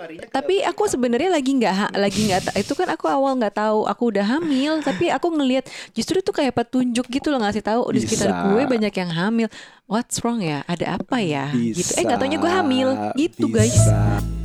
larinya ke- tapi aku sebenarnya lagi nggak ha- lagi nggak ta- itu kan aku awal nggak tahu aku udah hamil tapi aku ngelihat justru itu kayak petunjuk gitu loh ngasih tahu di sekitar Bisa. gue banyak yang hamil what's wrong ya? Ada apa ya? Gitu. Eh nggak taunya gue Bisa, hamil. Gitu guys bisa. halo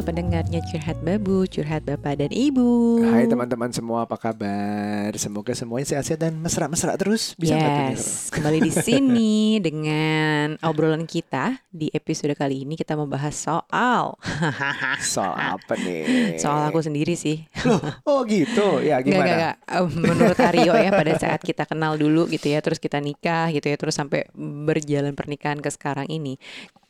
halo pendengarnya curhat babu curhat bapak dan ibu Hai teman-teman semua apa kabar? Semoga semuanya sehat-sehat dan mesra-mesra terus. Bisa? Yes, kembali di sini dengan obrolan kita di episode kali ini kita membahas soal Soal apa nih? soal aku sendiri sih. Loh, oh gitu. Ya gimana? nggak, nggak. Eh, Menurut Aryo ya pada saat kita kenal dulu gitu ya, terus kita nikah gitu ya, terus sampai berjalan pernikahan ke sekarang ini.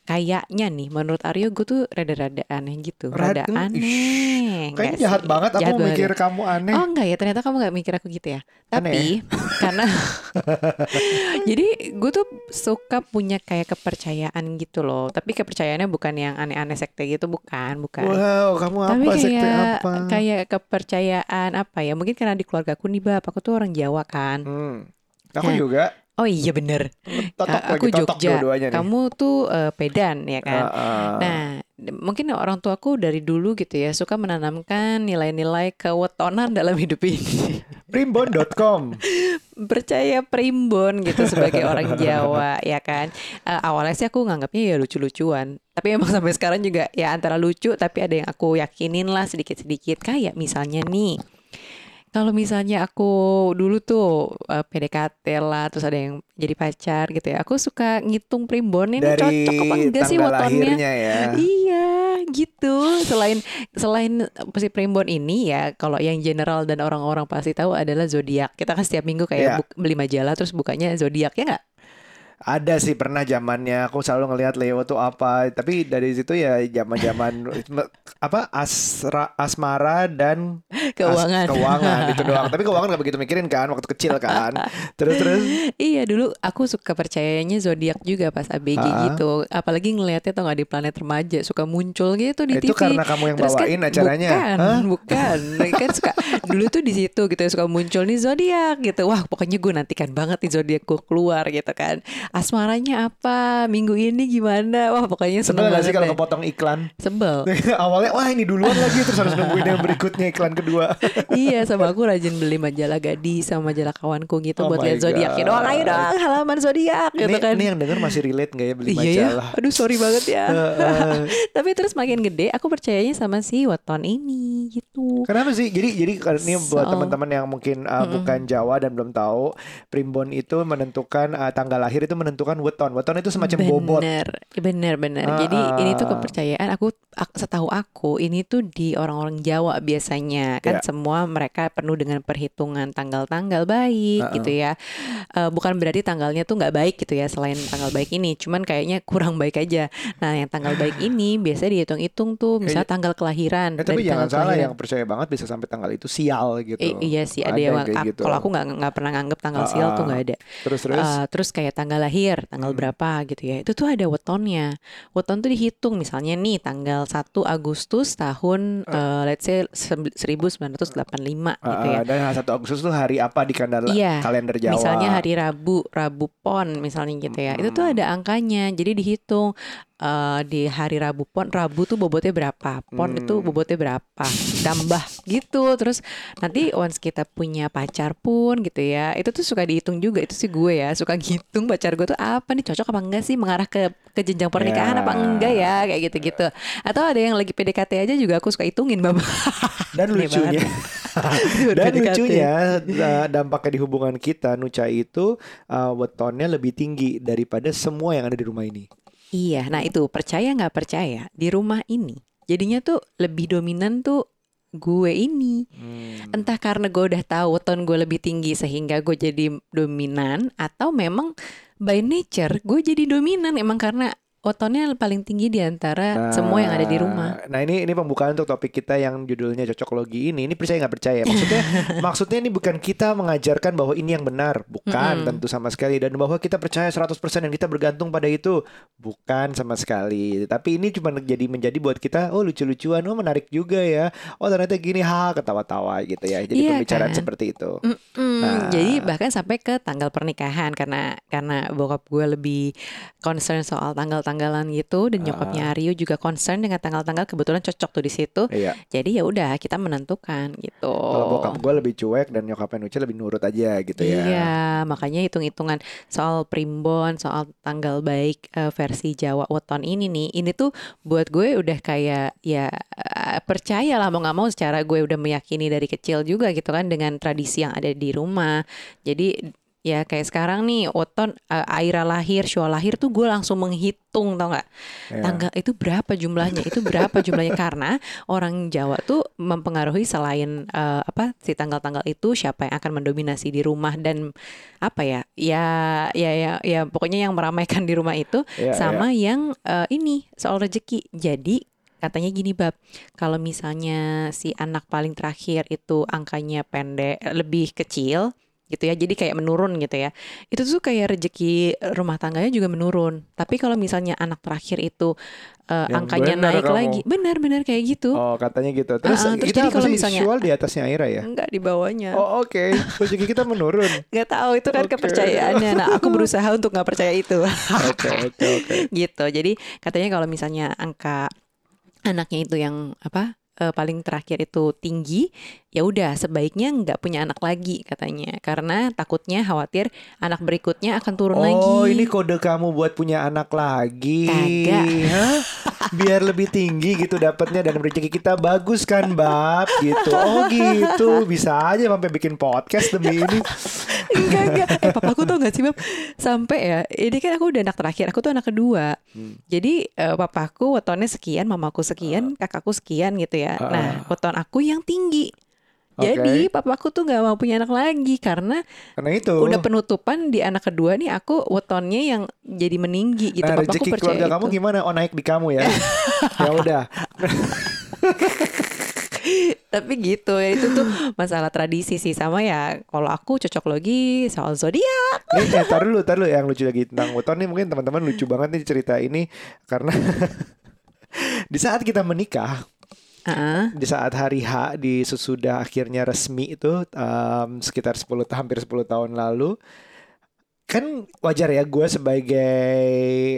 Kayaknya nih menurut Aryo gue tuh rada-rada aneh gitu, rada Rada- aneh. Ih, Kayaknya jahat sih? banget aku Jahat banget mikir ya? kamu aneh. Oh enggak ya ternyata kamu nggak mikir aku gitu ya Aneh Tapi karena Jadi gue tuh suka punya kayak kepercayaan gitu loh Tapi kepercayaannya bukan yang aneh-aneh sekte gitu Bukan, bukan Wow, kamu Tapi apa sekte kayak apa? kayak kepercayaan apa ya Mungkin karena di keluarga aku nih Bab Aku tuh orang Jawa kan Hmm. Aku Hah. juga. Oh iya bener Totok A- Aku lagi, totok Jogja nih. Kamu tuh eh, Pedan ya kan Ah, ah. Nah, mungkin orang tuaku dari dulu gitu ya suka menanamkan nilai-nilai kewetonan dalam hidup ini. Primbon.com. percaya primbon gitu sebagai orang Jawa ya kan Eh, awalnya sih aku nganggapnya ya lucu-lucuan tapi emang sampai sekarang juga ya antara lucu tapi ada yang aku yakinin lah sedikit-sedikit kayak misalnya nih kalau misalnya aku dulu tuh eh, PDKT lah terus ada yang jadi pacar gitu ya aku suka ngitung primbon ini Dari cocok apa enggak sih lahirnya ya. Iya gitu. Selain selain si primbon ini ya, kalau yang general dan orang-orang pasti tahu adalah zodiak. Kita kan setiap minggu kayak buk- beli majalah terus bukanya zodiak ya nggak? Ada sih pernah zamannya aku selalu ngelihat Leo tuh apa, tapi dari situ ya zaman-zaman apa asra asmara dan as- Keuangan. keuangan itu doang. Tapi keuangan nggak begitu mikirin kan waktu kecil kan. Terus terus iya dulu aku suka percayanya zodiak juga pas ABG Ah. gitu. Apalagi ngelihatnya tuh nggak di planet remaja suka muncul gitu di itu TV. karena kamu yang Terus kan- bawain acaranya. Bukan, Hah? bukan. Mereka kan suka dulu tuh di situ gitu suka muncul nih zodiak gitu. Wah, pokoknya gue nantikan banget nih zodiak gue keluar gitu kan. Asmaranya apa? Minggu ini gimana? Wah, pokoknya Sebel seneng gak sih kalau deh. kepotong iklan? Sebel. Awalnya wah ini duluan lagi terus harus nungguin yang berikutnya iklan kedua. iya, sama aku rajin beli majalah gadis sama majalah kawanku gitu Oh buat lihat zodiaknya doang. Ayo dong, halaman zodiak gitu kan. ini yang denger masih relate gak ya beli Iya ya, majalah? aduh sorry banget ya. Tapi terus makin gede, aku percayanya sama si weton ini gitu. Kenapa sih? Jadi jadi ini buat So- teman-teman yang mungkin uh, bukan Jawa dan belum tahu, primbon itu menentukan uh, tanggal lahir itu menentukan weton. Weton itu semacam bobot. Bener, bener, bener. Ah, Jadi ini tuh ah. kepercayaan. Aku, ak- setahu aku, ini tuh di orang-orang Jawa biasanya kan Ya. semua mereka penuh dengan perhitungan tanggal-tanggal baik Ah, ah. gitu ya. Eh, bukan berarti tanggalnya tuh nggak baik gitu ya selain tanggal baik ini. Cuman kayaknya kurang baik aja. Nah, yang tanggal baik ini biasanya dihitung-hitung tuh, misalnya tanggal kelahiran. Eh, tapi jangan salah kelahiran. yang percaya banget bisa sampai tanggal itu sial gitu. I- iya sih ada, yang kayak ak- gitu. kalau aku nggak nggak pernah nganggep tanggal Ah, sial tuh ah. nggak ada. terus terus Eh, terus kayak tanggal lahir, tanggal Hmm. berapa gitu ya. Itu tuh ada wetonnya. Weton tuh dihitung misalnya nih tanggal 1 Agustus tahun eh, let's say sem- 1985 uh, gitu ya. dan 1 Agustus tuh hari apa di kalender Iya. kalender Jawa? Misalnya hari Rabu, Rabu Pon misalnya gitu ya. Itu tuh Hmm. ada angkanya. Jadi dihitung eh, di hari Rabu Pon, Rabu tuh bobotnya berapa, Pon itu Hmm. bobotnya berapa, tambah gitu. Terus nanti once kita punya pacar pun gitu ya, itu tuh suka dihitung juga. Itu sih gue ya, suka ngitung pacar gue tuh apa nih cocok apa enggak sih mengarah ke ke jenjang pernikahan Ya. apa enggak ya kayak gitu-gitu. Atau ada yang lagi PDKT aja juga aku suka hitungin, Bapak. Dan lucunya. Dan PDKT. lucunya uh, dampaknya di hubungan kita Nuca itu uh, wetonnya lebih tinggi daripada semua yang ada di rumah ini. Iya, nah itu percaya nggak percaya di rumah ini jadinya tuh lebih dominan tuh gue ini. Hmm. Entah karena gue udah tahu weton gue lebih tinggi sehingga gue jadi dominan atau memang by nature gue jadi dominan emang karena wetonnya paling tinggi di antara semua yang ada di rumah. Nah ini ini pembukaan untuk topik kita yang judulnya cocokologi ini. Ini percaya nggak percaya? Maksudnya maksudnya ini bukan kita mengajarkan bahwa ini yang benar, bukan Mm-mm. tentu sama sekali. Dan bahwa kita percaya 100% dan kita bergantung pada itu, bukan sama sekali. Tapi ini cuma jadi menjadi buat kita, oh lucu-lucuan, oh menarik juga ya. Oh ternyata gini, ha ketawa-tawa gitu ya. Jadi Iya pembicaraan kan? seperti itu. Mm-mm, Nah. Jadi bahkan sampai ke tanggal pernikahan karena karena bokap gue lebih concern soal tanggal-tanggalan gitu dan nyokapnya Aryo juga concern dengan tanggal-tanggal kebetulan cocok tuh di situ. Iya. Jadi ya udah kita menentukan gitu. Kalau bokap gue lebih cuek dan nyokapnya Nuce lebih nurut aja gitu ya. Iya, makanya hitung-hitungan soal primbon, soal tanggal baik eh, versi Jawa weton ini nih, ini tuh buat gue udah kayak ya eh, percaya lah mau nggak mau secara gue udah meyakini dari kecil juga gitu kan dengan tradisi yang ada di rumah. Jadi ya kayak sekarang nih weton eh, Aira lahir, Shua lahir tuh gue langsung menghitung tau nggak? Iya. Tanggal itu berapa jumlahnya? Itu berapa jumlahnya? Karena orang Jawa tuh mempengaruhi selain eh, apa si tanggal-tanggal itu siapa yang akan mendominasi di rumah dan apa ya? Ya ya ya ya pokoknya yang meramaikan di rumah itu Iya, sama yang eh, ini soal rezeki. Jadi katanya gini bab, kalau misalnya si anak paling terakhir itu angkanya pendek lebih kecil gitu ya jadi kayak menurun gitu ya itu tuh kayak rezeki rumah tangganya juga menurun tapi kalau misalnya anak terakhir itu Yang angkanya benar naik kamu. lagi benar-benar kayak gitu Oh katanya gitu. Terus, ah, terus kita jadi kalau misalnya- Syual di atasnya Aira ya? enggak di bawahnya Oh oke, rezeki kita menurun. nggak tahu itu kan Oke. kepercayaannya nah aku berusaha untuk nggak percaya itu Oke oke oke. gitu jadi katanya kalau misalnya angka anaknya itu yang apa eh, paling terakhir itu tinggi ya udah sebaiknya nggak punya anak lagi katanya karena takutnya khawatir anak berikutnya akan turun lagi Oh ini kode kamu buat punya anak lagi. Kagak. Hah? Biar lebih tinggi gitu dapatnya dan rezeki kita bagus kan bab gitu. Oh gitu bisa aja sampai bikin podcast demi ini. enggak enggak eh papaku tau gak sih bab sampai ya ini kan aku udah anak terakhir aku tuh anak kedua Hmm. jadi eh, papaku wetonnya sekian mamaku sekian kakakku sekian gitu ya Ah. nah weton aku yang tinggi Jadi papaku tuh nggak mau punya anak lagi karena Karena itu. udah penutupan di anak kedua nih aku wetonnya yang jadi meninggi gitu Nah papaku percaya keluarga kamu itu gimana? Oh naik di kamu ya. ya udah. tapi gitu ya itu tuh masalah tradisi sih sama ya kalau aku cocok logi soal zodiak Nih, eh, tar dulu, tar dulu yang lucu lagi tentang weton nih mungkin teman-teman lucu banget nih cerita ini karena di saat kita menikah, Heeh. di saat hari H di sesudah akhirnya resmi itu em, sekitar 10 hampir 10 tahun lalu kan wajar ya gue sebagai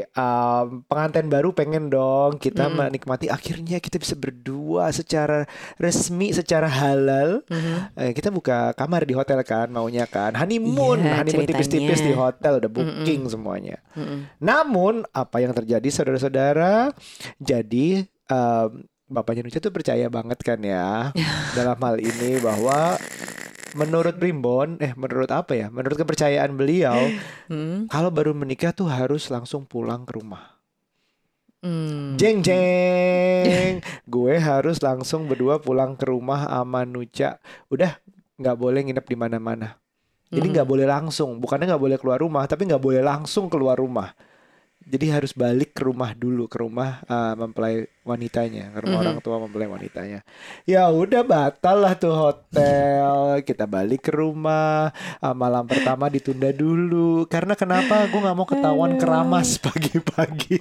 em, pengantin baru pengen dong kita Mm. menikmati akhirnya kita bisa berdua secara resmi secara halal Mhm. Eh, kita buka kamar di hotel kan maunya kan honeymoon Iya, honeymoon tipis-tipis di hotel udah booking semuanya Mm-mm. namun apa yang terjadi saudara-saudara jadi em, bapaknya Nucha tuh percaya banget kan ya dalam hal ini bahwa menurut Primbon eh menurut apa ya menurut kepercayaan beliau Hmm. kalau baru menikah tuh harus langsung pulang ke rumah Hmm. Jeng jeng, gue harus langsung berdua pulang ke rumah sama Nuca. Udah nggak boleh nginep di mana-mana. Jadi nggak boleh langsung, bukannya nggak boleh keluar rumah, tapi nggak boleh langsung keluar rumah. Jadi harus balik ke rumah dulu, ke rumah uh, mempelai wanitanya, ke rumah Mhm. orang tua mempelai wanitanya. Ya udah batal lah tuh hotel, kita balik ke rumah. Uh, malam pertama ditunda dulu, karena kenapa? Gue nggak mau ketahuan Aduh. keramas pagi-pagi.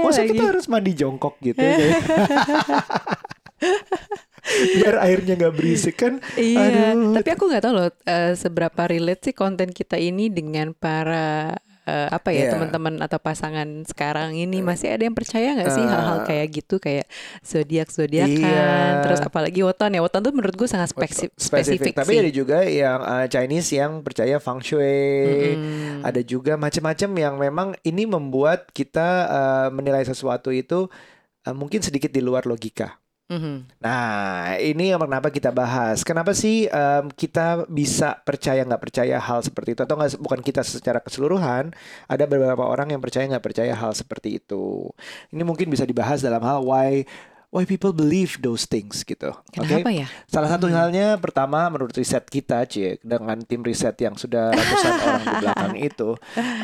Masa lagi? kita harus mandi jongkok gitu kayak- Biar airnya nggak berisik kan Iya, Aduh. tapi aku nggak tahu loh eh, seberapa relate sih konten kita ini dengan para eh, apa ya Iya. teman-teman atau pasangan sekarang ini masih ada yang percaya nggak sih Eh. hal-hal kayak gitu kayak zodiak zodiakan Iya. terus apalagi weton ya weton tuh menurut gue sangat spesifik, spesifik Tapi sih. ada juga yang uh, Chinese yang percaya feng shui Mm-mm. Ada juga macam-macam yang memang ini membuat kita uh, menilai sesuatu itu uh, mungkin sedikit di luar logika Mhm. Nah, ini yang kenapa kita bahas. Kenapa sih em, kita bisa percaya nggak percaya hal seperti itu atau nggak bukan kita secara keseluruhan? Ada beberapa orang yang percaya nggak percaya hal seperti itu. Ini mungkin bisa dibahas dalam hal why why people believe those things gitu. Oke. Kenapa ya? Salah satu halnya pertama menurut riset kita, Cie, dengan tim riset yang sudah ratusan orang di belakang itu,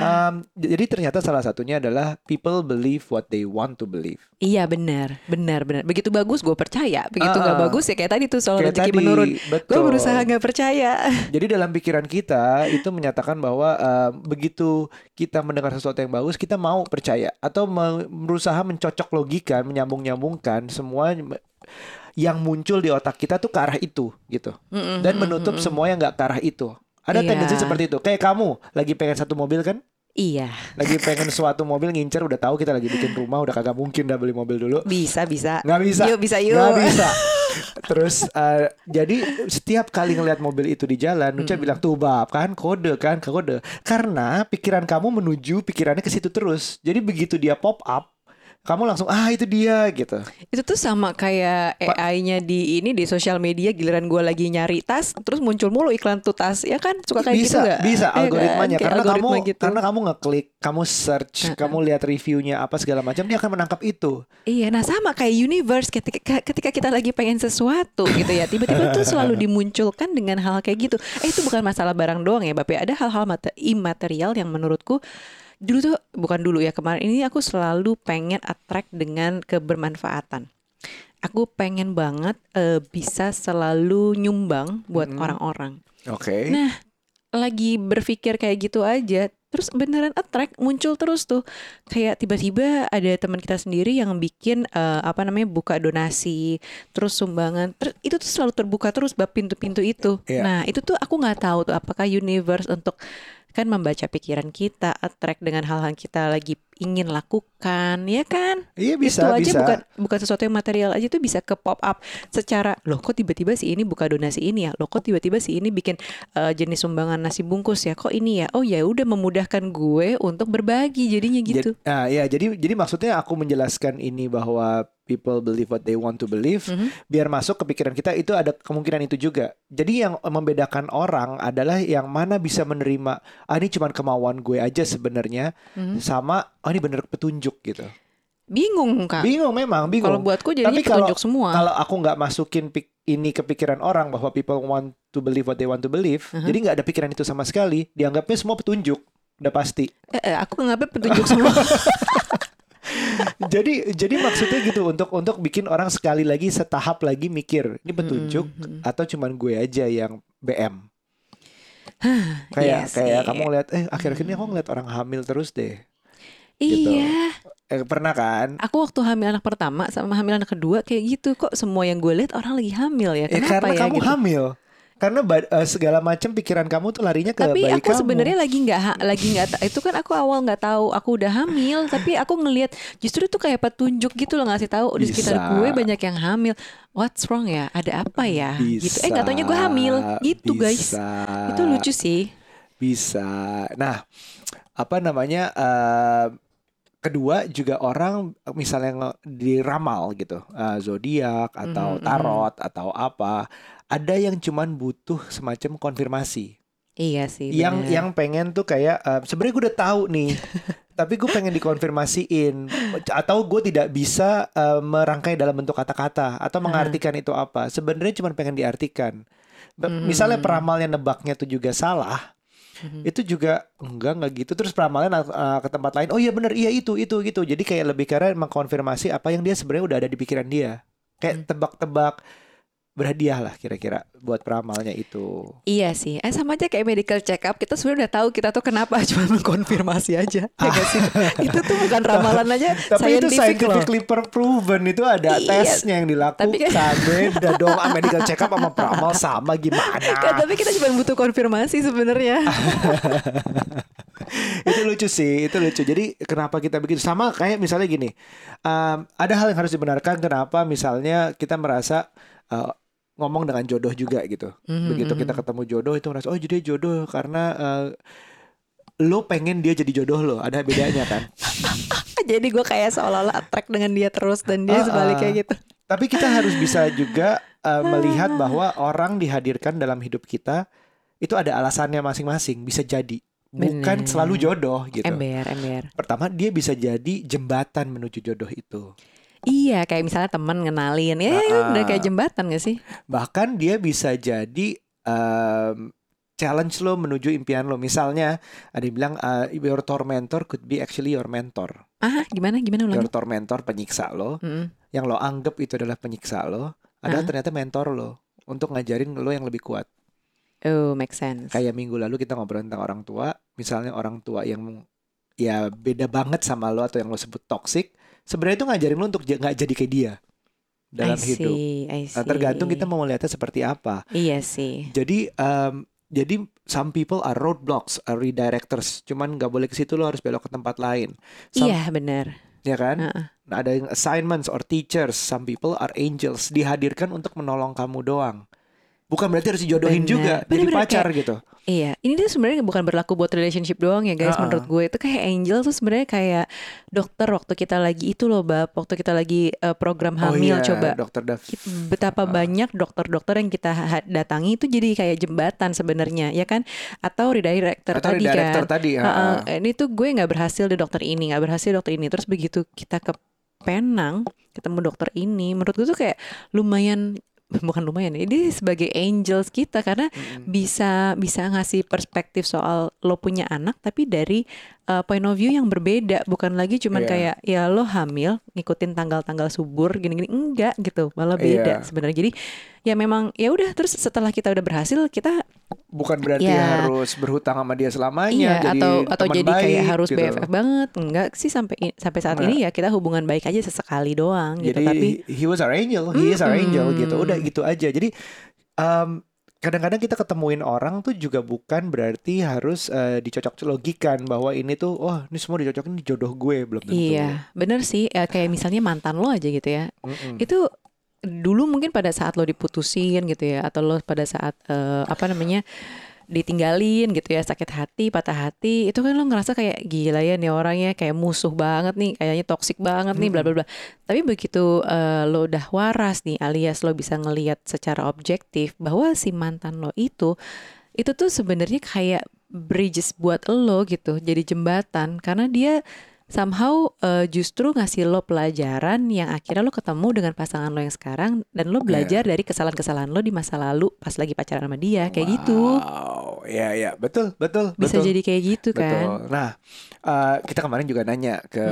um, jadi ternyata salah satunya adalah people believe what they want to believe. Iya benar, benar, benar. Begitu bagus gue percaya, begitu nggak ah. bagus ya kayak tadi tuh soal rezeki menurun. Gue berusaha nggak percaya. Jadi dalam pikiran kita itu menyatakan bahwa uh, begitu kita mendengar sesuatu yang bagus, kita mau percaya atau berusaha mencocok logika, menyambung-nyambungkan semua yang muncul di otak kita tuh ke arah itu gitu. Mm-mm, Dan menutup mm-mm. semua yang nggak ke arah itu. Ada Iya. tendensi seperti itu. Kayak kamu lagi pengen satu mobil kan? Iya, Lagi pengen suatu mobil ngincer udah tahu kita lagi bikin rumah udah kagak mungkin dah beli mobil dulu. bisa bisa. Nggak bisa. Yuk bisa yuk. Nggak bisa. Terus eh, jadi setiap kali ngelihat mobil itu di jalan, Nucha bilang tuh bab kan kode kan kode. Karena pikiran kamu menuju pikirannya ke situ terus. Jadi begitu dia pop up, kamu langsung ah itu dia gitu. Itu tuh sama kayak AI-nya di ini di sosial media giliran gue lagi nyari tas terus muncul mulu iklan tuh tas ya kan suka kayak gitu bisa nggak? bisa Iya kan? algoritmanya Kayak karena kamu algoritma gitu. karena kamu ngeklik, kamu search, kamu lihat reviewnya apa segala macam dia akan menangkap itu. Iya, nah sama kayak universe ketika ketika kita lagi pengen sesuatu gitu ya, tiba-tiba tuh selalu dimunculkan dengan hal kayak gitu. Eh itu bukan masalah barang doang ya, Bapak. Ada hal-hal mate- imaterial yang menurutku dulu tuh bukan dulu ya kemarin ini aku selalu pengen attract dengan kebermanfaatan. Aku pengen banget eh, bisa selalu nyumbang buat orang-orang. Oke. Nah, lagi berpikir kayak gitu aja, terus beneran attract muncul terus tuh. Kayak tiba-tiba ada teman kita sendiri yang bikin eh, apa namanya buka donasi, terus sumbangan, terus itu tuh selalu terbuka terus bab pintu-pintu itu. Iya. Nah, itu tuh aku nggak tahu tuh apakah universe untuk kan membaca pikiran kita, attract dengan hal-hal kita lagi ingin lakukan, ya kan? Iya itu bisa aja bisa. bukan bukan sesuatu yang material aja tuh bisa ke pop up secara loh kok tiba-tiba si ini buka donasi ini ya loh kok tiba-tiba si ini bikin eh, jenis sumbangan nasi bungkus ya kok ini ya oh ya udah memudahkan gue untuk berbagi jadinya gitu Jadi, nah, ya jadi jadi maksudnya aku menjelaskan ini bahwa people believe what they want to believe Mhm. biar masuk ke pikiran kita itu ada kemungkinan itu juga. Jadi yang membedakan orang adalah yang mana bisa menerima ah ini cuman kemauan gue aja sebenarnya Mhm. sama oh ini bener petunjuk gitu. bingung kak Bingung memang, bingung. kalau buatku jadinya Tapi kalau- petunjuk semua Kalau aku nggak masukin pik- ini ke pikiran orang bahwa people want to believe what they want to believe, Mhm. jadi nggak ada pikiran itu sama sekali, dianggapnya semua petunjuk, udah pasti. Eh, eh, aku nganggapnya petunjuk semua jadi jadi maksudnya gitu untuk untuk bikin orang sekali lagi setahap lagi mikir ini petunjuk Mm-mm. atau cuman gue aja yang BM. Iya Kayak kayak sih. kamu lihat eh akhir-akhir ini aku ngeliat orang hamil terus deh. Gitu. iya Eh, pernah kan? aku waktu hamil anak pertama sama hamil anak kedua kayak gitu kok semua yang gue lihat orang lagi hamil ya kenapa karena ya kamu gitu hamil. Karena eh, segala macam pikiran kamu tuh larinya ke tapi bayi aku sebenarnya lagi nggak lagi nggak itu kan aku awal nggak tahu aku udah hamil tapi aku ngelihat justru itu kayak petunjuk gitu loh ngasih tahu di sekitar Bisa. gue banyak yang hamil what's wrong ya ada apa ya gitu eh nggak taunya gue hamil gitu guys Bisa. itu lucu sih Bisa. Nah, apa namanya? eh, kedua juga orang misalnya nge- diramal gitu, eh, zodiak atau Mhm, mhm. tarot atau apa, ada yang cuman butuh semacam konfirmasi. iya sih yang bener. yang pengen tuh kayak eh, sebenarnya gue udah tahu nih. tapi gue pengen dikonfirmasiin atau gue tidak bisa eh, merangkai dalam bentuk kata-kata atau mengartikan itu apa. Sebenarnya cuma pengen diartikan. Misalnya peramalnya nebaknya tuh juga salah, Mhm. itu juga enggak enggak gitu terus peramalnya uh, ke tempat lain oh iya bener iya itu itu gitu jadi kayak lebih karena mengkonfirmasi apa yang dia sebenarnya udah ada di pikiran dia Hmm. kayak tebak-tebak berhadiah lah kira-kira buat peramalnya itu. Iya sih, eh sama aja kayak medical check up kita sebenarnya udah tahu kita tuh kenapa cuma mengkonfirmasi aja, ya gak sih? itu tuh bukan ramalan aja, tapi itu scientific loh. scientifically proven. Itu ada Iya. tesnya yang dilakukan. Tapi kan- beda dong. Ah, medical check up sama peramal sama Kan, gimana tapi kita cuma butuh konfirmasi sebenarnya. itu lucu sih itu lucu. Jadi kenapa kita begitu? Sama kayak misalnya gini um, ada hal yang harus dibenarkan. Kenapa? Misalnya kita merasa uh, ngomong dengan jodoh juga gitu Mhm, begitu mhm. kita ketemu jodoh itu merasa oh jadi jodoh karena uh, lo pengen dia jadi jodoh lo ada bedanya kan Jadi gue kayak seolah-olah attract dengan dia terus dan dia Ah, sebaliknya ah. gitu. tapi kita harus bisa juga uh, melihat bahwa orang dihadirkan dalam hidup kita itu ada alasannya masing-masing bisa jadi bukan Bener. selalu jodoh gitu Ember, ember. pertama dia bisa jadi jembatan menuju jodoh itu Iya, kayak misalnya temen ngenalin, ya Ah, udah ah. kayak jembatan gak sih? Bahkan dia bisa jadi em, challenge lo menuju impian lo. Misalnya ada yang bilang uh, your tormentor could be actually your mentor. Ah, gimana gimana ulangi? Your tormentor penyiksa lo, Mm-mm. yang lo anggap itu adalah penyiksa lo, adalah Ah. ternyata mentor lo untuk ngajarin lo yang lebih kuat. Oh, make sense. Kayak minggu lalu kita ngobrol tentang orang tua, misalnya orang tua yang ya beda banget sama lo atau yang lo sebut toxic, sebenarnya itu ngajarin lo untuk nggak jadi kayak dia dalam I hidup. see, I Nah, tergantung kita mau lihatnya seperti apa. Iya sih. Jadi em, jadi some people are roadblocks, are redirectors. Cuman nggak boleh ke situ lo harus belok ke tempat lain. Some- Iya, benar. Ya kan? Heeh. Nah, ada yang assignments or teachers. Some people are angels. Dihadirkan untuk menolong kamu doang. Bukan berarti harus dijodohin Bener. juga. Jadi Bener-bener pacar gitu. Iya, ini tuh sebenarnya bukan berlaku buat relationship doang ya guys. Ah, ah. Menurut gue itu kayak angel tuh sebenarnya kayak dokter waktu kita lagi itu loh, bab. Waktu kita lagi eh, program hamil oh iya, coba. Dokter Dav. Betapa Ah. banyak dokter-dokter yang kita datangi itu jadi kayak jembatan sebenarnya, ya kan? Atau redirector Atau tadi redirector kan. tadi. Heeh, ah. ini tuh gue nggak berhasil di dokter ini, nggak berhasil dokter ini. Terus begitu kita ke Penang ketemu dokter ini, menurut gue tuh kayak lumayan bukan lumayan ya, ini sebagai angels kita karena Mm-mm. bisa bisa ngasih perspektif soal lo punya anak tapi dari uh, point of view yang berbeda bukan lagi cuman Iya. kayak ya lo hamil ngikutin tanggal-tanggal subur gini-gini enggak gitu malah beda Iya. sebenarnya jadi ya memang ya udah terus setelah kita udah berhasil kita Bukan berarti Iya. harus berhutang sama dia selamanya. iya jadi atau atau jadi kayak baik, harus gitu. BFF banget enggak sih sampai sampai saat Enggak. ini ya kita hubungan baik aja sesekali doang gitu Jadi tapi he was our angel, he is our angel Mm-mm. gitu. Udah gitu aja. Jadi em, kadang-kadang kita ketemuin orang tuh juga bukan berarti harus eh, dicocok logikan bahwa ini tuh wah ini semua dicocokin di jodoh gue belum tentu. iya bener sih Eh, kayak misalnya mantan lo aja gitu ya Mm-mm. itu dulu mungkin pada saat lo diputusin gitu ya atau lo pada saat eh, apa namanya ditinggalin gitu ya sakit hati patah hati itu kan lo ngerasa kayak gila ya nih orangnya kayak musuh banget nih kayaknya toksik banget nih bla bla bla. Tapi begitu eh, lo udah waras nih alias lo bisa ngelihat secara objektif bahwa si mantan lo itu itu tuh sebenarnya kayak bridges buat lo gitu jadi jembatan karena dia somehow eh, justru ngasih lo pelajaran yang akhirnya lo ketemu dengan pasangan lo yang sekarang dan lo belajar dari kesalahan-kesalahan lo di masa lalu pas lagi pacaran sama dia kayak gitu Wow, ya ya betul betul bisa betul. jadi kayak gitu Betul. kan Nah, eh, kita kemarin juga nanya ke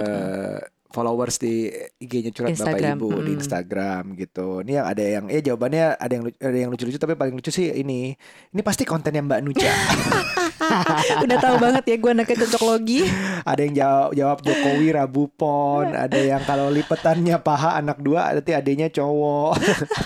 followers di IG-nya curhat bapak Instagram, ibu di mm-mm. Instagram gitu. Ini yang ada yang, eh jawabannya ada yang ada yang lucu-lucu tapi paling lucu sih ini. Ini pasti kontennya Mbak Nucha. udah tahu banget ya gue anaknya cocok logi. Ada yang jawab, jawab Jokowi Rabu Pon. Ada yang kalau lipetannya paha anak dua, berarti adanya cowok.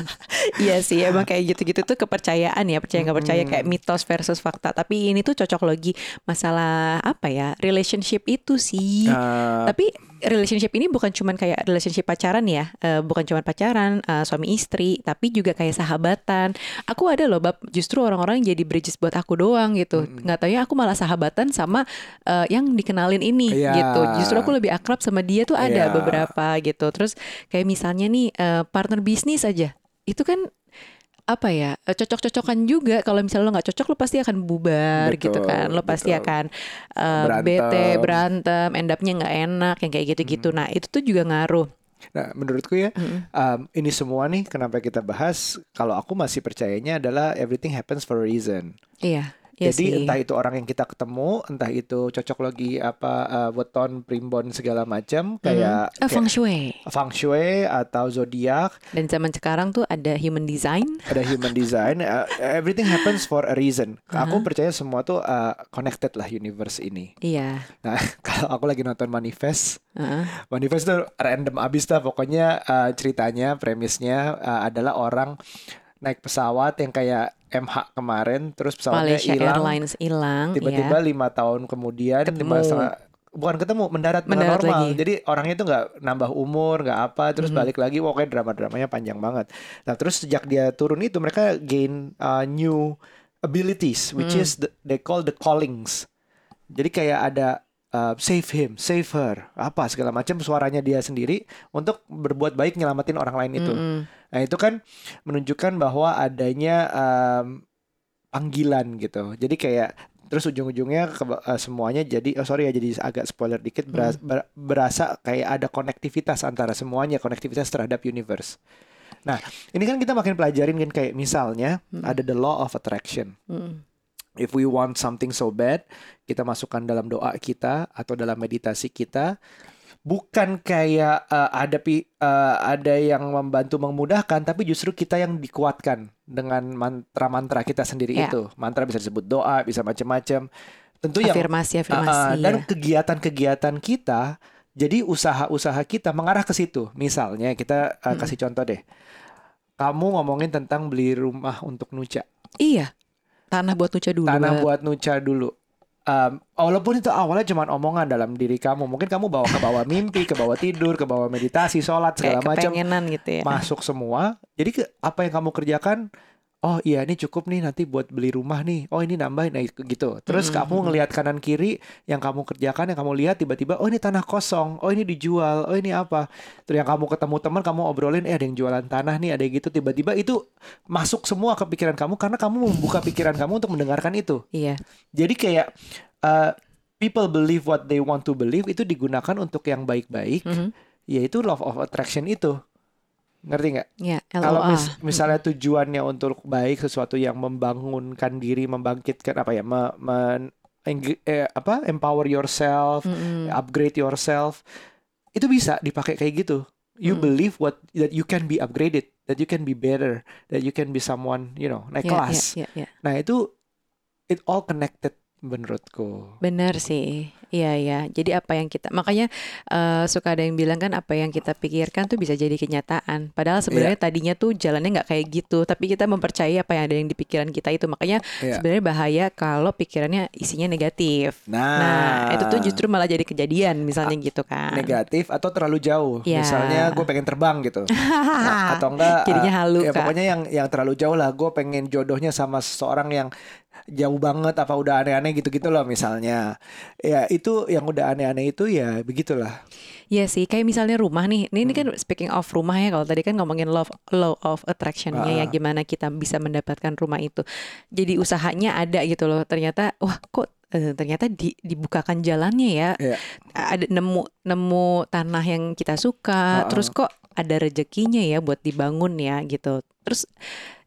iya sih emang kayak gitu-gitu tuh kepercayaan ya percaya nggak percaya kayak mitos versus fakta. Tapi ini tuh cocok logi. Masalah apa ya relationship itu sih. Eh, Tapi relationship ini bukan cuman kayak relationship pacaran ya, eh, bukan cuman pacaran eh, suami istri, tapi juga kayak sahabatan. Aku ada loh bab justru orang-orang jadi bridges buat aku doang gitu. Nggak taunya aku malah sahabatan sama eh, yang dikenalin ini Iya. gitu. Justru aku lebih akrab sama dia tuh ada Iya. beberapa gitu. Terus kayak misalnya nih eh, partner bisnis aja, itu kan apa ya eh, cocok-cocokan juga kalau misalnya lo nggak cocok lo pasti akan bubar gitu Betul, kan lo pasti betul. akan eh, Berantem. bete berantem end up-nya nggak enak yang kayak gitu-gitu nah itu tuh juga ngaruh Nah, menurutku ya, um, ini semua nih kenapa kita bahas. Kalau aku masih percayanya adalah everything happens for a reason. iya iya Jadi sih. entah itu orang yang kita ketemu, entah itu cocok lagi apa uh, weton, primbon segala macam kayak, Eh, feng kayak shui. feng shui atau zodiak, dan zaman sekarang tuh ada human design. Ada human design, uh, everything happens for a reason. Aku percaya semua tuh uh, connected lah universe ini. iya. Nah, kalau aku lagi nonton Manifest, Heeh. Manifest tuh random abis dah pokoknya uh, ceritanya premisnya uh, adalah orang naik pesawat yang kayak MH kemarin terus pesawatnya hilang Airlines hilang tiba-tiba iya. lima tahun kemudian Ketemu. setengah bukan ketemu mendarat Mendarat normal lagi. jadi orangnya itu nggak nambah umur nggak apa terus Mhm. balik lagi pokoknya drama-dramanya panjang banget nah terus sejak dia turun itu mereka gain uh, new abilities which Hmm. is the, they call the callings jadi kayak ada uh, save him save her apa segala macam suaranya dia sendiri untuk berbuat baik nyelamatin orang lain itu Mm-mm. Nah itu kan menunjukkan bahwa adanya em, panggilan gitu. Jadi kayak terus ujung-ujungnya ke- eh, semuanya jadi oh sorry ya jadi agak spoiler dikit beras- ber- berasa kayak ada konektivitas antara semuanya konektivitas terhadap universe nah ini kan kita makin pelajarin kan kayak misalnya ada the law of attraction Mm. If we want something so bad kita masukkan dalam doa kita atau dalam meditasi kita. Bukan kayak eh, ada pi, eh, ada yang membantu memudahkan tapi justru kita yang dikuatkan dengan mantra-mantra kita sendiri Ya. itu. Mantra bisa disebut doa bisa macam-macam. Tentu yang afirmasi Uh, afirmasi uh, dan ya. kegiatan-kegiatan kita jadi usaha-usaha kita mengarah ke situ. Misalnya kita uh, kasih contoh deh. Kamu ngomongin tentang beli rumah untuk nuca. Iya tanah buat nuca dulu tanah buat nuca dulu. Um, walaupun itu awalnya cuma omongan dalam diri kamu. Mungkin kamu bawa ke bawah mimpi ke bawah tidur ke bawah meditasi sholat segala macam. gitu ya. Masuk semua. Jadi ke, apa yang kamu kerjakan oh iya ini cukup nih nanti buat beli rumah nih. Oh ini nambahin nah, gitu. Terus Mm-mm, kamu mm-mm. ngelihat kanan kiri yang kamu kerjakan yang kamu lihat tiba-tiba oh ini tanah kosong. Oh ini dijual. Oh ini apa? Terus yang kamu ketemu teman kamu obrolin eh ada yang jualan tanah nih ada yang gitu. Tiba-tiba itu masuk semua ke pikiran kamu karena kamu membuka pikiran kamu untuk mendengarkan itu. Iya. Jadi kayak uh, people believe what they want to believe itu digunakan untuk yang baik-baik Mhm. yaitu love of attraction itu ngerti nggak ya kalau mis- misalnya tujuannya untuk baik sesuatu yang membangunkan diri membangkitkan apa ya me- men- eh, apa empower yourself Mm-mm. upgrade yourself itu bisa dipakai kayak gitu you Mm. believe what that you can be upgraded that you can be better that you can be someone you know naik Ya, kelas ya, ya, ya. nah itu it all connected menurutku Benar sih, iya ya. Jadi apa yang kita makanya eh, suka ada yang bilang kan apa yang kita pikirkan tuh bisa jadi kenyataan. Padahal sebenarnya Iya. tadinya tuh jalannya nggak kayak gitu, tapi kita mempercayai apa yang ada yang di pikiran kita itu. Makanya Iya. sebenarnya bahaya kalau pikirannya isinya negatif. nah, Nah, itu tuh justru malah jadi kejadian misalnya gitu kan. negatif atau terlalu jauh Ya. misalnya gue pengen terbang gitu Nah, atau enggak Jadinya uh, halu, ya Kak. pokoknya yang yang terlalu jauh lah gue pengen jodohnya sama seseorang yang jauh banget apa udah aneh-aneh gitu-gitu loh misalnya ya itu yang udah aneh-aneh itu ya begitulah Iya sih, kayak misalnya rumah nih. Ini, ini kan Hmm. speaking of rumah ya. Kalau tadi kan ngomongin love, law of attraction-nya ya, Ah. gimana kita bisa mendapatkan rumah itu. Jadi usahanya ada gitu loh. Ternyata, wah kok eh, ternyata di- dibukakan jalannya ya. Iya. Ada nemu nemu tanah yang kita suka. Ah, Terus kok ada rezekinya ya buat dibangun ya gitu. Terus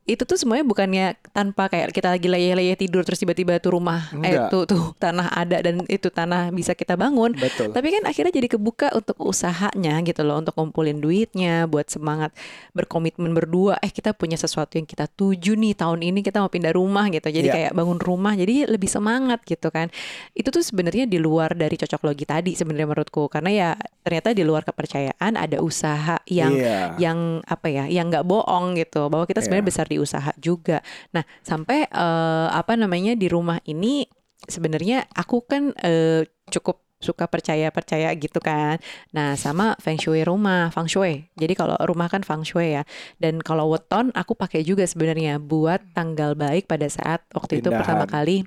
itu tuh semuanya bukannya tanpa kayak kita lagi leyeh-leyeh tidur terus tiba-tiba tuh rumah eh Enggak. tuh tuh tanah ada dan itu tanah bisa kita bangun betul tapi kan akhirnya jadi kebuka untuk usahanya gitu loh untuk ngumpulin duitnya buat semangat berkomitmen berdua eh kita punya sesuatu yang kita tuju nih tahun ini kita mau pindah rumah gitu jadi Iya. kayak bangun rumah jadi lebih semangat gitu kan itu tuh sebenarnya di luar dari cocok logi tadi sebenarnya menurutku karena ya ternyata di luar kepercayaan ada usaha yang Iya. yang apa ya yang nggak bohong gitu bahwa kita sebenarnya Iya. besar di usaha juga. Nah sampai eh, apa namanya di rumah ini sebenarnya aku kan eh, cukup suka percaya percaya gitu kan. Nah sama feng shui rumah feng shui. Jadi kalau rumah kan feng shui ya. Dan kalau weton aku pakai juga sebenarnya buat tanggal baik pada saat waktu itu pertama Pindahan. kali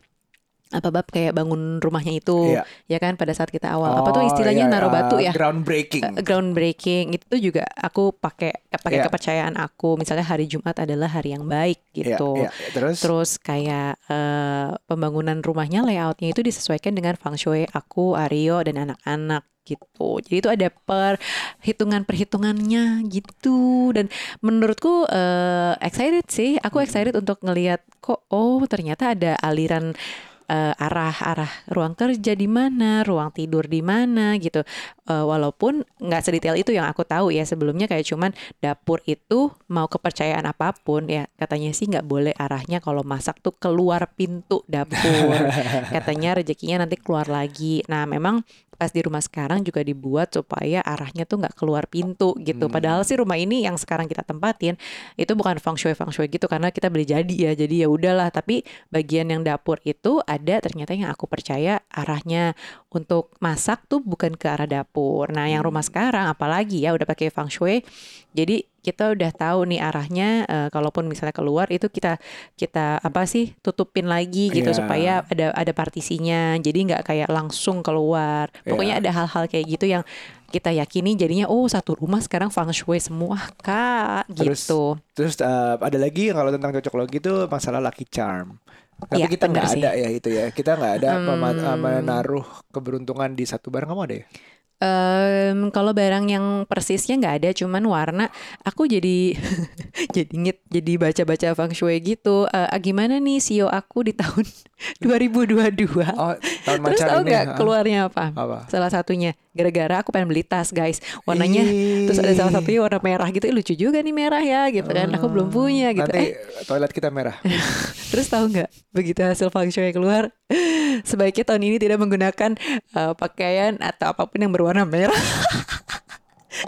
apa bab kayak bangun rumahnya itu Iya. ya kan pada saat kita awal. Apa tuh Oh, istilahnya iya, naruh batu uh, ya groundbreaking. Uh, groundbreaking. Itu juga aku pakai pakai Iya. kepercayaan aku. Misalnya hari Jumat adalah hari yang baik Iya, gitu. iya. terus? Terus kayak eh, pembangunan rumahnya layoutnya itu disesuaikan dengan feng shui aku Aryo dan anak-anak gitu. Jadi itu ada perhitungan perhitungannya gitu. Dan menurutku eh, excited sih. Aku excited untuk ngelihat kok oh ternyata ada aliran eh, arah-arah ruang kerja di mana, ruang tidur di mana gitu. Eh, walaupun nggak sedetail itu yang aku tahu ya sebelumnya kayak cuman dapur itu mau kepercayaan apa pun ya katanya sih nggak boleh arahnya kalau masak tuh keluar pintu dapur. katanya rezekinya nanti keluar lagi. Nah memang pas di rumah sekarang juga dibuat supaya arahnya tuh nggak keluar pintu gitu. Hmm. Padahal sih rumah ini yang sekarang kita tempatin itu bukan feng shui feng shui gitu karena kita beli jadi ya. Jadi ya udahlah. Tapi bagian yang dapur itu ada ternyata yang aku percaya arahnya untuk masak tuh bukan ke arah dapur. Nah yang rumah sekarang apalagi ya udah pakai feng shui. Jadi kita udah tahu nih arahnya eh, kalaupun misalnya keluar itu kita kita apa sih tutupin lagi gitu Iya. supaya ada ada partisinya jadi nggak kayak langsung keluar pokoknya Iya. ada hal-hal kayak gitu yang kita yakini jadinya oh satu rumah sekarang feng shui semua kak Terus- gitu terus uh, ada lagi kalau tentang cocok logi itu masalah lucky charm Tapi Iya, kita nggak ada ya itu ya. Kita nggak ada Hmm. menaruh keberuntungan di satu barang kamu ada ya? Em, kalau barang yang persisnya nggak ada, cuman warna. Aku jadi jadi ngit, jadi baca-baca feng shui gitu. Ah, gimana nih sio aku di tahun 2022? Oh, tahun Terus tahu ini. nggak ah. keluarnya apa? Apa? Salah satunya gara-gara aku pengen beli tas, guys. Warnanya Ih. terus ada salah satunya warna merah gitu. Lucu juga nih merah ya gitu kan. Aku belum punya gitu. Nanti Eh, toilet kita merah. Terus tahu nggak begitu hasil feng shui keluar, sebaiknya tahun ini tidak menggunakan eh, pakaian atau apa pun yang berwarna merah.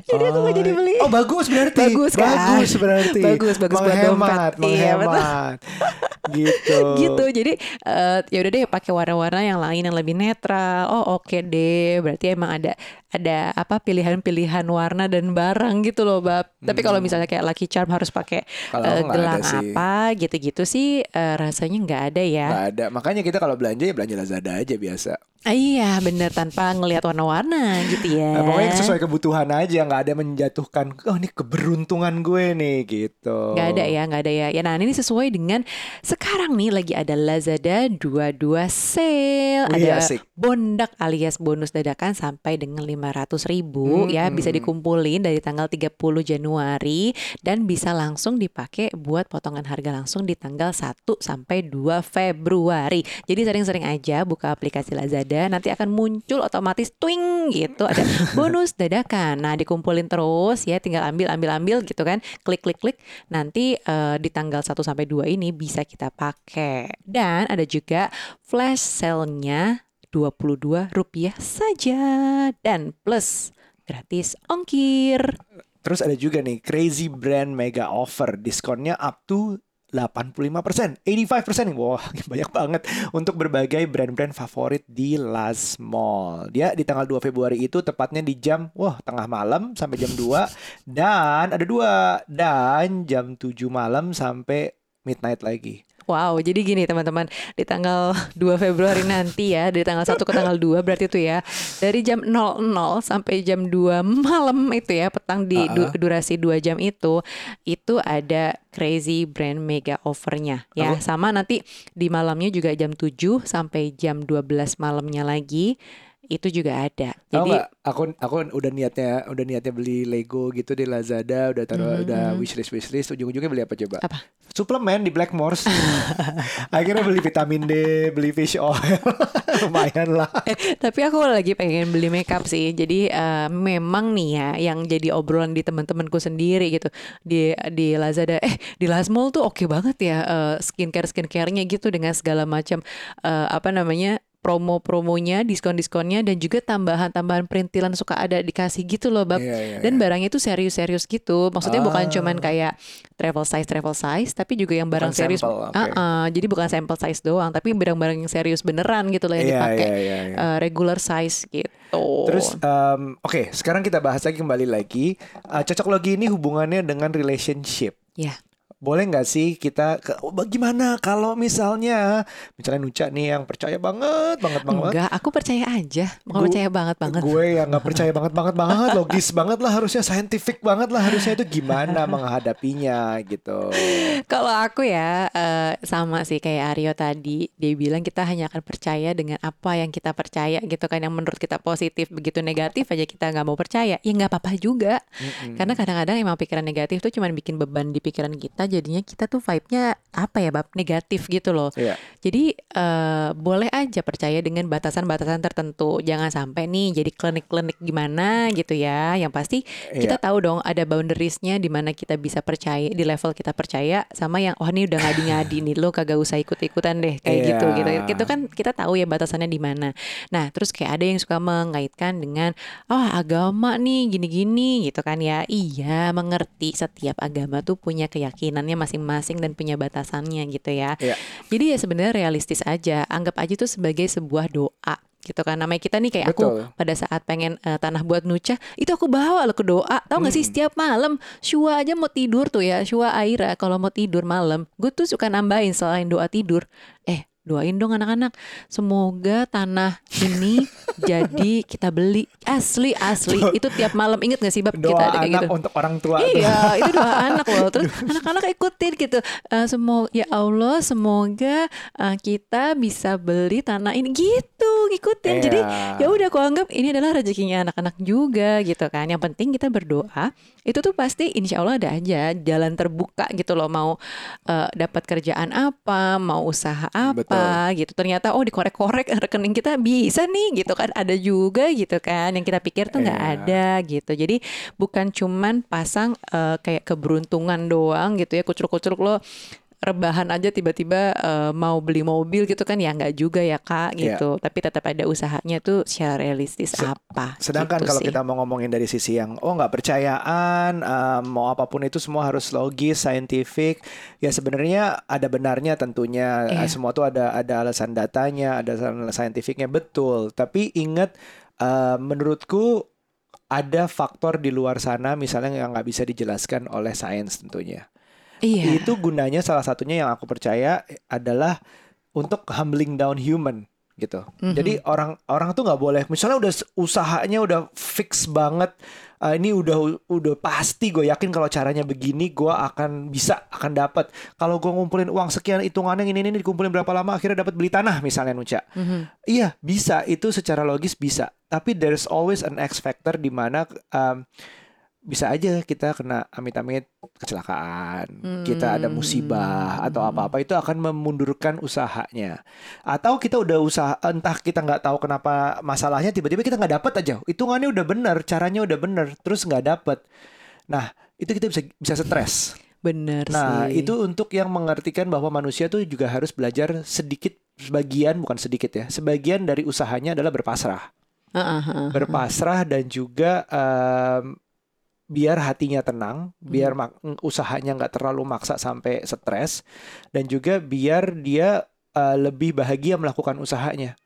Jadi aku nggak jadi beli. Oh bagus berarti. Bagus kan? Bagus berarti. Bagus, bagus buat menghemat, dompet. Iya, betul. menghemat. gitu. gitu jadi eh, ya udah deh pakai warna-warna yang lain yang lebih netral oh oke deh berarti emang ada ada apa pilihan-pilihan warna dan barang gitu loh bab tapi kalau misalnya kayak Lucky Charm harus pakai Hmm. Ada gelang sih. apa gitu-gitu sih eh, rasanya nggak ada ya Nggak ada. Makanya kita kalau belanja ya belanja Lazada aja biasa. Ah, iya bener tanpa ngelihat warna-warna gitu ya Nah, pokoknya sesuai kebutuhan aja, nggak ada menjatuhkan. Oh ini keberuntungan gue nih gitu. Nggak ada ya, nggak ada ya. Ya nah ini sesuai dengan sekarang nih lagi ada Lazada 22 sale, Wih, ada asik. Bondak alias bonus dadakan sampai dengan 500 ribu Hmm, ya bisa hmm. dikumpulin dari tanggal 30 Januari dan bisa langsung dipakai buat potongan harga langsung di tanggal 1 sampai 2 Februari. Jadi sering-sering aja buka aplikasi Lazada nanti akan muncul otomatis twing gitu ada bonus dadakan. Nah, dikumpulin terus ya tinggal ambil ambil ambil gitu kan. Klik klik klik nanti eh, di tanggal 1 sampai 2 ini bisa kita pakai. Dan ada juga flash sale-nya 22 rupiah saja dan plus gratis ongkir. Terus ada juga nih Crazy Brand Mega Offer, diskonnya up to 85%, 85%. Wah, banyak banget untuk berbagai brand-brand favorit di Last Mall. Dia di tanggal 2 Februari itu tepatnya di jam wah tengah malam sampai jam 2 dan ada dua dan jam 7 malam sampai midnight lagi. Wow, jadi gini teman-teman, di tanggal 2 Februari nanti ya, dari tanggal 1 ke tanggal 2 berarti itu ya, dari jam 00 sampai jam 2 malam itu ya, petang di du- Ah. durasi 2 jam itu, itu ada crazy brand mega offernya ya. Apa? Sama nanti di malamnya juga jam 7 sampai jam 12 malamnya lagi, itu juga ada. Jadi nggak? Aku aku udah niatnya udah niatnya beli Lego gitu di Lazada, udah taruh Mhm, udah wishlist wishlist, ujung-ujungnya beli apa coba? Apa? Suplemen di Blackmores. Akhirnya beli vitamin D, beli fish oil, lumayan lah. Eh, tapi aku lagi pengen beli makeup sih. Jadi eh, memang nih ya yang jadi obrolan di teman-temanku sendiri gitu di di Lazada. Eh di Lazmall tuh oke banget ya eh, skincare skincarenya gitu dengan segala macam eh, apa namanya promo-promonya, diskon-diskonnya dan juga tambahan-tambahan perintilan suka ada dikasih gitu loh, Bab. Iya, iya, Dan iya. barangnya itu serius-serius gitu. Maksudnya bukan Ah. cuman kayak travel size travel size, tapi juga yang barang Bukan serius. sampel, oke. Ah, ah, jadi bukan sampel size doang, tapi barang-barang yang serius beneran gitu loh yang Iya, dipakai iya, iya, iya. eh, regular size gitu. Terus em, oke, sekarang kita bahas lagi kembali lagi Eh, cocok logi ini hubungannya dengan relationship. ya, Boleh nggak sih kita ke, oh, bagaimana kalau misalnya misalnya Nuca nih yang percaya banget banget banget enggak, aku percaya aja. Mau percaya banget banget. Gue yang nggak percaya banget banget banget, logis banget lah harusnya, scientific banget lah harusnya itu gimana menghadapinya gitu. Kalau aku ya eh, sama sih kayak Aryo tadi, dia bilang kita hanya akan percaya dengan apa yang kita percaya gitu kan yang menurut kita positif, begitu negatif aja kita nggak mau percaya, ya nggak apa-apa juga. Mm-mm. Karena kadang-kadang emang pikiran negatif tuh cuman bikin beban di pikiran kita, jadinya kita tuh vibe-nya apa ya, bab negatif gitu loh. Iya. Jadi eh, boleh aja percaya dengan batasan-batasan tertentu. Jangan sampai nih jadi klinik-klinik gimana gitu ya. Yang pasti kita Iya. tahu dong ada boundariesnya di mana kita bisa percaya di level kita percaya sama yang oh ini udah ngadi-ngadi nih lo kagak usah ikut-ikutan deh kayak Iya. gitu gitu. Itu kan kita tahu ya batasannya di mana. Nah, terus kayak ada yang suka mengaitkan dengan oh agama nih gini-gini gitu kan ya. Iya, mengerti setiap agama tuh punya keyakinannya masing-masing dan punya batasannya gitu ya. Iya. Jadi ya sebenarnya realistis aja. Anggap aja itu sebagai sebuah doa gitu kan namanya kita nih kayak aku Betul. pada saat pengen eh, tanah buat nuca itu aku bawa lo ke doa tau gak sih setiap malam Shua aja mau tidur tuh ya Shua Aira kalau mau tidur malam gue tuh suka nambahin selain doa tidur eh doain dong anak-anak semoga tanah ini jadi kita beli asli asli itu tiap malam inget gak sih bab Doa kita ada kayak anak gitu untuk orang tua. Iya, itu doa anak loh. Terus anak-anak ikutin gitu. Eh semoga ya Allah, semoga eh, kita bisa beli tanah ini gitu, ikutin. Jadi Iya. ya udah aku anggap ini adalah rezekinya anak-anak juga gitu kan. Yang penting kita berdoa. Itu tuh pasti insya Allah ada aja jalan terbuka gitu loh. Mau eh, dapat kerjaan apa, mau usaha apa gitu. Ternyata oh dikorek-korek rekening kita bisa nih gitu kan. Ada juga gitu kan. Yang kita pikir tuh nggak Iya. ada gitu. Jadi bukan cuman pasang eh, kayak keberuntungan doang gitu ya kucuruk-kucuruk lo rebahan aja tiba-tiba eh, mau beli mobil gitu kan ya nggak juga ya kak Iya. gitu tapi tetap ada usahanya tuh secara realistis Se- apa Sedangkan gitu kalau sih. kita mau ngomongin dari sisi yang oh nggak percayaan, eh, mau apa pun itu semua harus logis, scientific, ya sebenarnya ada benarnya tentunya. Eh, Semua tuh ada ada alasan datanya, ada alasan saintifiknya betul. Tapi ingat, eh, menurutku ada faktor di luar sana, misalnya yang nggak bisa dijelaskan oleh sains tentunya. Iya Itu gunanya salah satunya yang aku percaya adalah untuk humbling down human gitu. Mhm. Jadi orang orang tuh nggak boleh misalnya udah usahanya udah fix banget "Ah, ini udah udah pasti gue yakin kalau caranya begini gue akan bisa akan dapat. Kalau gue ngumpulin uang sekian hitungannya ini ini dikumpulin berapa lama akhirnya dapat beli tanah misalnya Nuca. Mhm. Iya, bisa. Itu secara logis bisa. Tapi there's always an X factor di mana um, bisa aja kita kena amit-amit kecelakaan, kita ada musibah atau apa-apa itu akan memundurkan usahanya. Atau kita udah usaha entah kita nggak tahu kenapa masalahnya tiba-tiba kita nggak dapat aja. Hitungannya udah bener, caranya udah bener, terus nggak dapat. Nah, itu kita bisa bisa stres. bener Nah, sih itu untuk yang mengartikan bahwa manusia tuh juga harus belajar sedikit sebagian bukan sedikit ya. Sebagian dari usahanya adalah berpasrah. Heeh, heeh. Berpasrah dan juga em, biar hatinya tenang, biar Hmm. mak- usahanya nggak terlalu maksa sampai stres dan juga biar dia eh, lebih bahagia melakukan usahanya.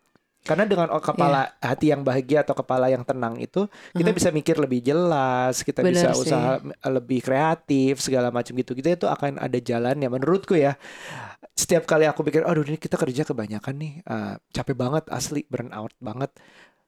Karena dengan kepala hati yang bahagia atau kepala yang tenang itu kita Mhm. bisa mikir lebih jelas, kita Benar bisa sih. usaha lebih kreatif segala macam gitu. Kita itu akan ada jalannya menurutku ya. Setiap kali aku pikir, aduh ini kita kerja kebanyakan nih, eh, capek banget asli, burn out banget.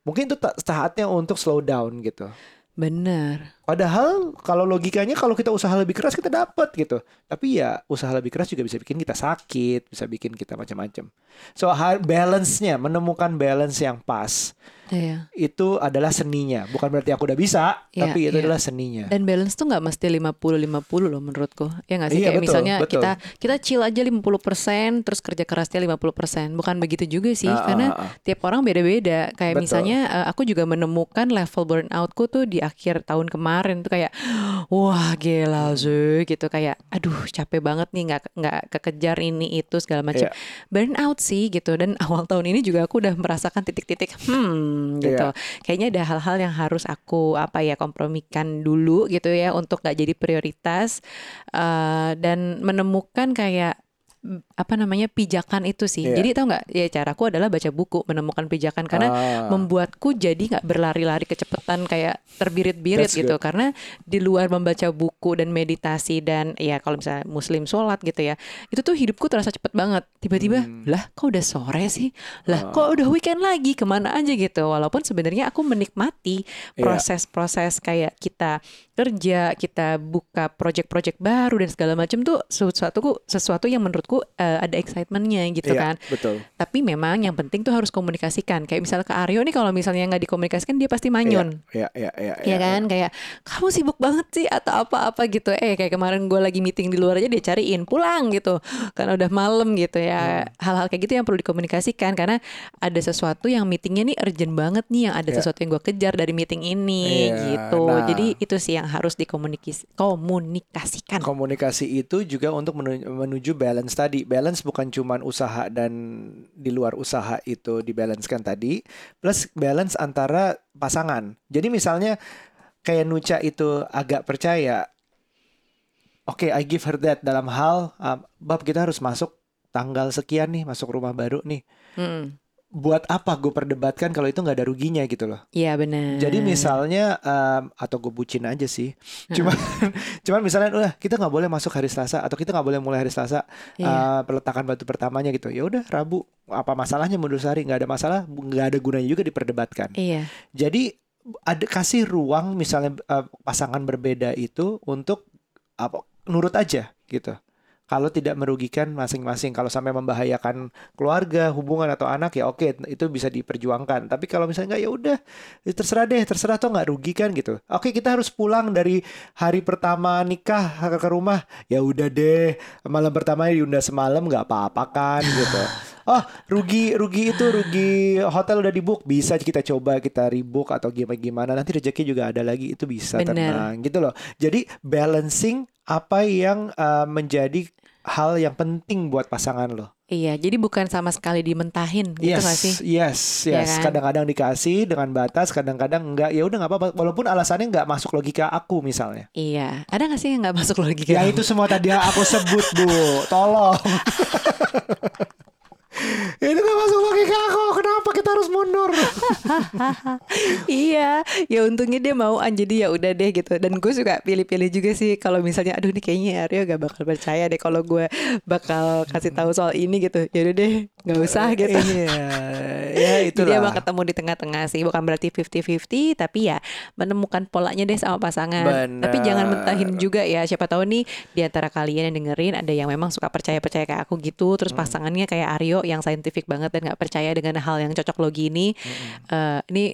Mungkin itu saatnya untuk slow down gitu. Bener Padahal kalau logikanya kalau kita usaha lebih keras kita dapat gitu. Tapi ya usaha lebih keras juga bisa bikin kita sakit, bisa bikin kita macam-macam. So balance-nya, menemukan balance yang pas Iya. itu adalah seninya. Bukan berarti aku udah bisa, Iya, tapi itu iya. adalah seninya. Dan balance tuh nggak mesti 50-50 loh menurutku. Ya nggak sih? Iya, Kayak betul, misalnya betul. kita kita chill aja 50% terus kerja kerasnya 50%. Bukan begitu juga sih. Ah, karena ah, ah. tiap orang beda-beda. Kayak Betul. misalnya eh, aku juga menemukan level burnoutku tuh di akhir tahun kemarin tuh kayak wah gila Hmm. Zuy gitu kayak aduh capek banget nih nggak nggak kekejar ini itu segala macam. Iya. Burnout sih gitu dan awal tahun ini juga aku udah merasakan titik-titik hmm gitu. Iya. Kayaknya ada hal-hal yang harus aku apa ya kompromikan dulu gitu ya untuk nggak jadi prioritas eh, dan menemukan kayak apa namanya pijakan itu sih. Iya. Jadi tau nggak ya caraku adalah baca buku menemukan pijakan karena Ah. membuatku jadi nggak berlari-lari kecepatan kayak terbirit-birit gitu good. karena di luar membaca buku dan meditasi dan ya kalau misalnya muslim sholat gitu ya itu tuh hidupku terasa cepet banget tiba-tiba Hmm. lah kok udah sore sih lah Ah. kok udah weekend lagi ke mana aja gitu walaupun sebenarnya aku menikmati Iya. proses-proses kayak kita kerja kita buka project-project baru dan segala macam tuh sesuatu sesuatu yang menurutku eh, ada excitementnya gitu Iya, kan Betul. tapi memang yang penting tuh harus komunikasikan. Kayak misalnya ke Aryo nih kalau misalnya nggak dikomunikasikan dia pasti manyon. Iya, iya, iya, Ya kan kayak kamu sibuk banget sih atau apa-apa gitu. Eh kayak kemarin gue lagi meeting di luar aja dia cariin pulang gitu. Karena udah malam gitu ya. Hmm. Hal-hal kayak gitu yang perlu dikomunikasikan karena ada sesuatu yang meetingnya nih urgent banget nih yang ada Iya. sesuatu yang gue kejar dari meeting ini Iya, gitu. nah. Jadi itu sih yang harus dikomunikasi komunikasikan. Komunikasi itu juga untuk menu- menuju balance tadi. Balance bukan cuman usaha dan di luar usaha itu dibalancekan tadi, plus balance antara pasangan. Jadi misalnya kayak Nuca itu agak percaya, oke, I give her that dalam hal, um, bab kita harus masuk tanggal sekian nih, masuk rumah baru nih. Mm. Buat apa gue perdebatkan kalau itu nggak ada ruginya gitu loh. Iya benar. Jadi misalnya um, atau gue bucin aja sih. Cuman cuman misalnya udah kita nggak boleh masuk hari Selasa atau kita nggak boleh mulai hari Selasa Iya. uh, peletakan batu pertamanya gitu. Ya udah Rabu apa masalahnya mundur sehari nggak ada masalah nggak ada gunanya juga diperdebatkan. Iya. Jadi ada kasih ruang misalnya uh, pasangan berbeda itu untuk apa nurut aja gitu. Kalau tidak merugikan masing-masing, kalau sampai membahayakan keluarga, hubungan atau anak ya oke itu bisa diperjuangkan. Tapi kalau misalnya nggak ya udah ya terserah deh, terserah toh nggak rugi kan gitu. Oke kita harus pulang dari hari pertama nikah ke ke rumah, ya udah deh malam pertama diunda semalam nggak apa-apa kan gitu. Oh rugi rugi itu rugi hotel udah di book bisa kita coba kita rebook atau gimana gimana nanti rezeki juga ada lagi itu bisa Bener. tenang gitu loh. Jadi balancing apa yang uh, menjadi hal yang penting buat pasangan lo. Iya, jadi bukan sama sekali dimentahin gitu yes, nggak sih? yes, Iya yes. kan? Kadang-kadang dikasih dengan batas, kadang-kadang enggak. Ya udah nggak apa-apa. Walaupun alasannya nggak masuk logika aku misalnya. Iya, ada nggak sih yang nggak masuk logika? Ya itu semua tadi aku sebut bu. Tolong. itu nggak masuk logika aku. Kenapa kita harus mundur? iya, ya untungnya dia mau an jadi ya udah deh gitu. Dan gue suka pilih-pilih juga sih kalau misalnya aduh ini kayaknya Aryo gak bakal percaya deh kalau gue bakal kasih tahu soal ini gitu. Ya udah deh, nggak usah gitu. Iya, ya Jadi emang itulah. ketemu di tengah-tengah sih, bukan berarti 50-50, tapi ya menemukan polanya deh sama pasangan. Benar. Tapi jangan mentahin juga ya, siapa tahu nih di antara kalian yang dengerin ada yang memang suka percaya-percaya kayak aku gitu, terus pasangannya kayak Aryo yang saintifik banget dan nggak percaya dengan hal yang cocok logi ini. Eh, ini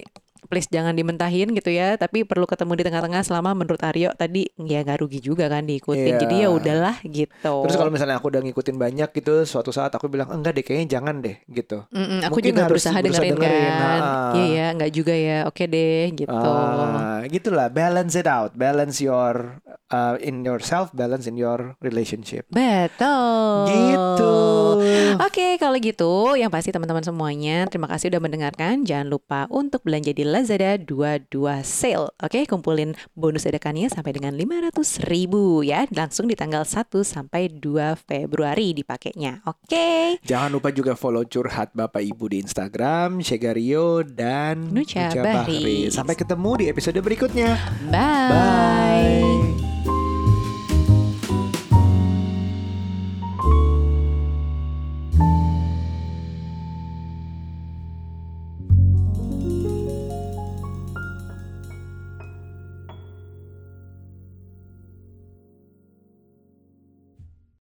please jangan dimentahin gitu ya, tapi perlu ketemu di tengah-tengah selama menurut Aryo tadi ya nggak rugi juga kan diikutin. Iya. Jadi ya udahlah gitu. Terus kalau misalnya aku udah ngikutin banyak gitu, suatu saat aku bilang enggak deh, kayaknya jangan deh gitu. Mm-mm, aku Mungkin juga harus berusaha, berusaha dengerin, dengerin, kan. ha. Iya ya, nggak juga ya. Oke deh, gitu. Ah, gitulah, balance it out, balance your uh, in yourself, balance in your relationship. Betul. Gitu. Oke, kalau gitu, yang pasti teman-teman semuanya, terima kasih udah mendengarkan. Jangan lupa untuk belanja di Lazada 22 sale. Oke, kumpulin bonus edakannya sampai dengan 500 ribu ya. Langsung di tanggal 1 sampai 2 Februari dipakainya. Oke. Jangan lupa juga follow curhat Bapak Ibu di Instagram, Shegario dan Nucha Bahri. Bahri. Sampai ketemu di episode berikutnya. Bye. Bye.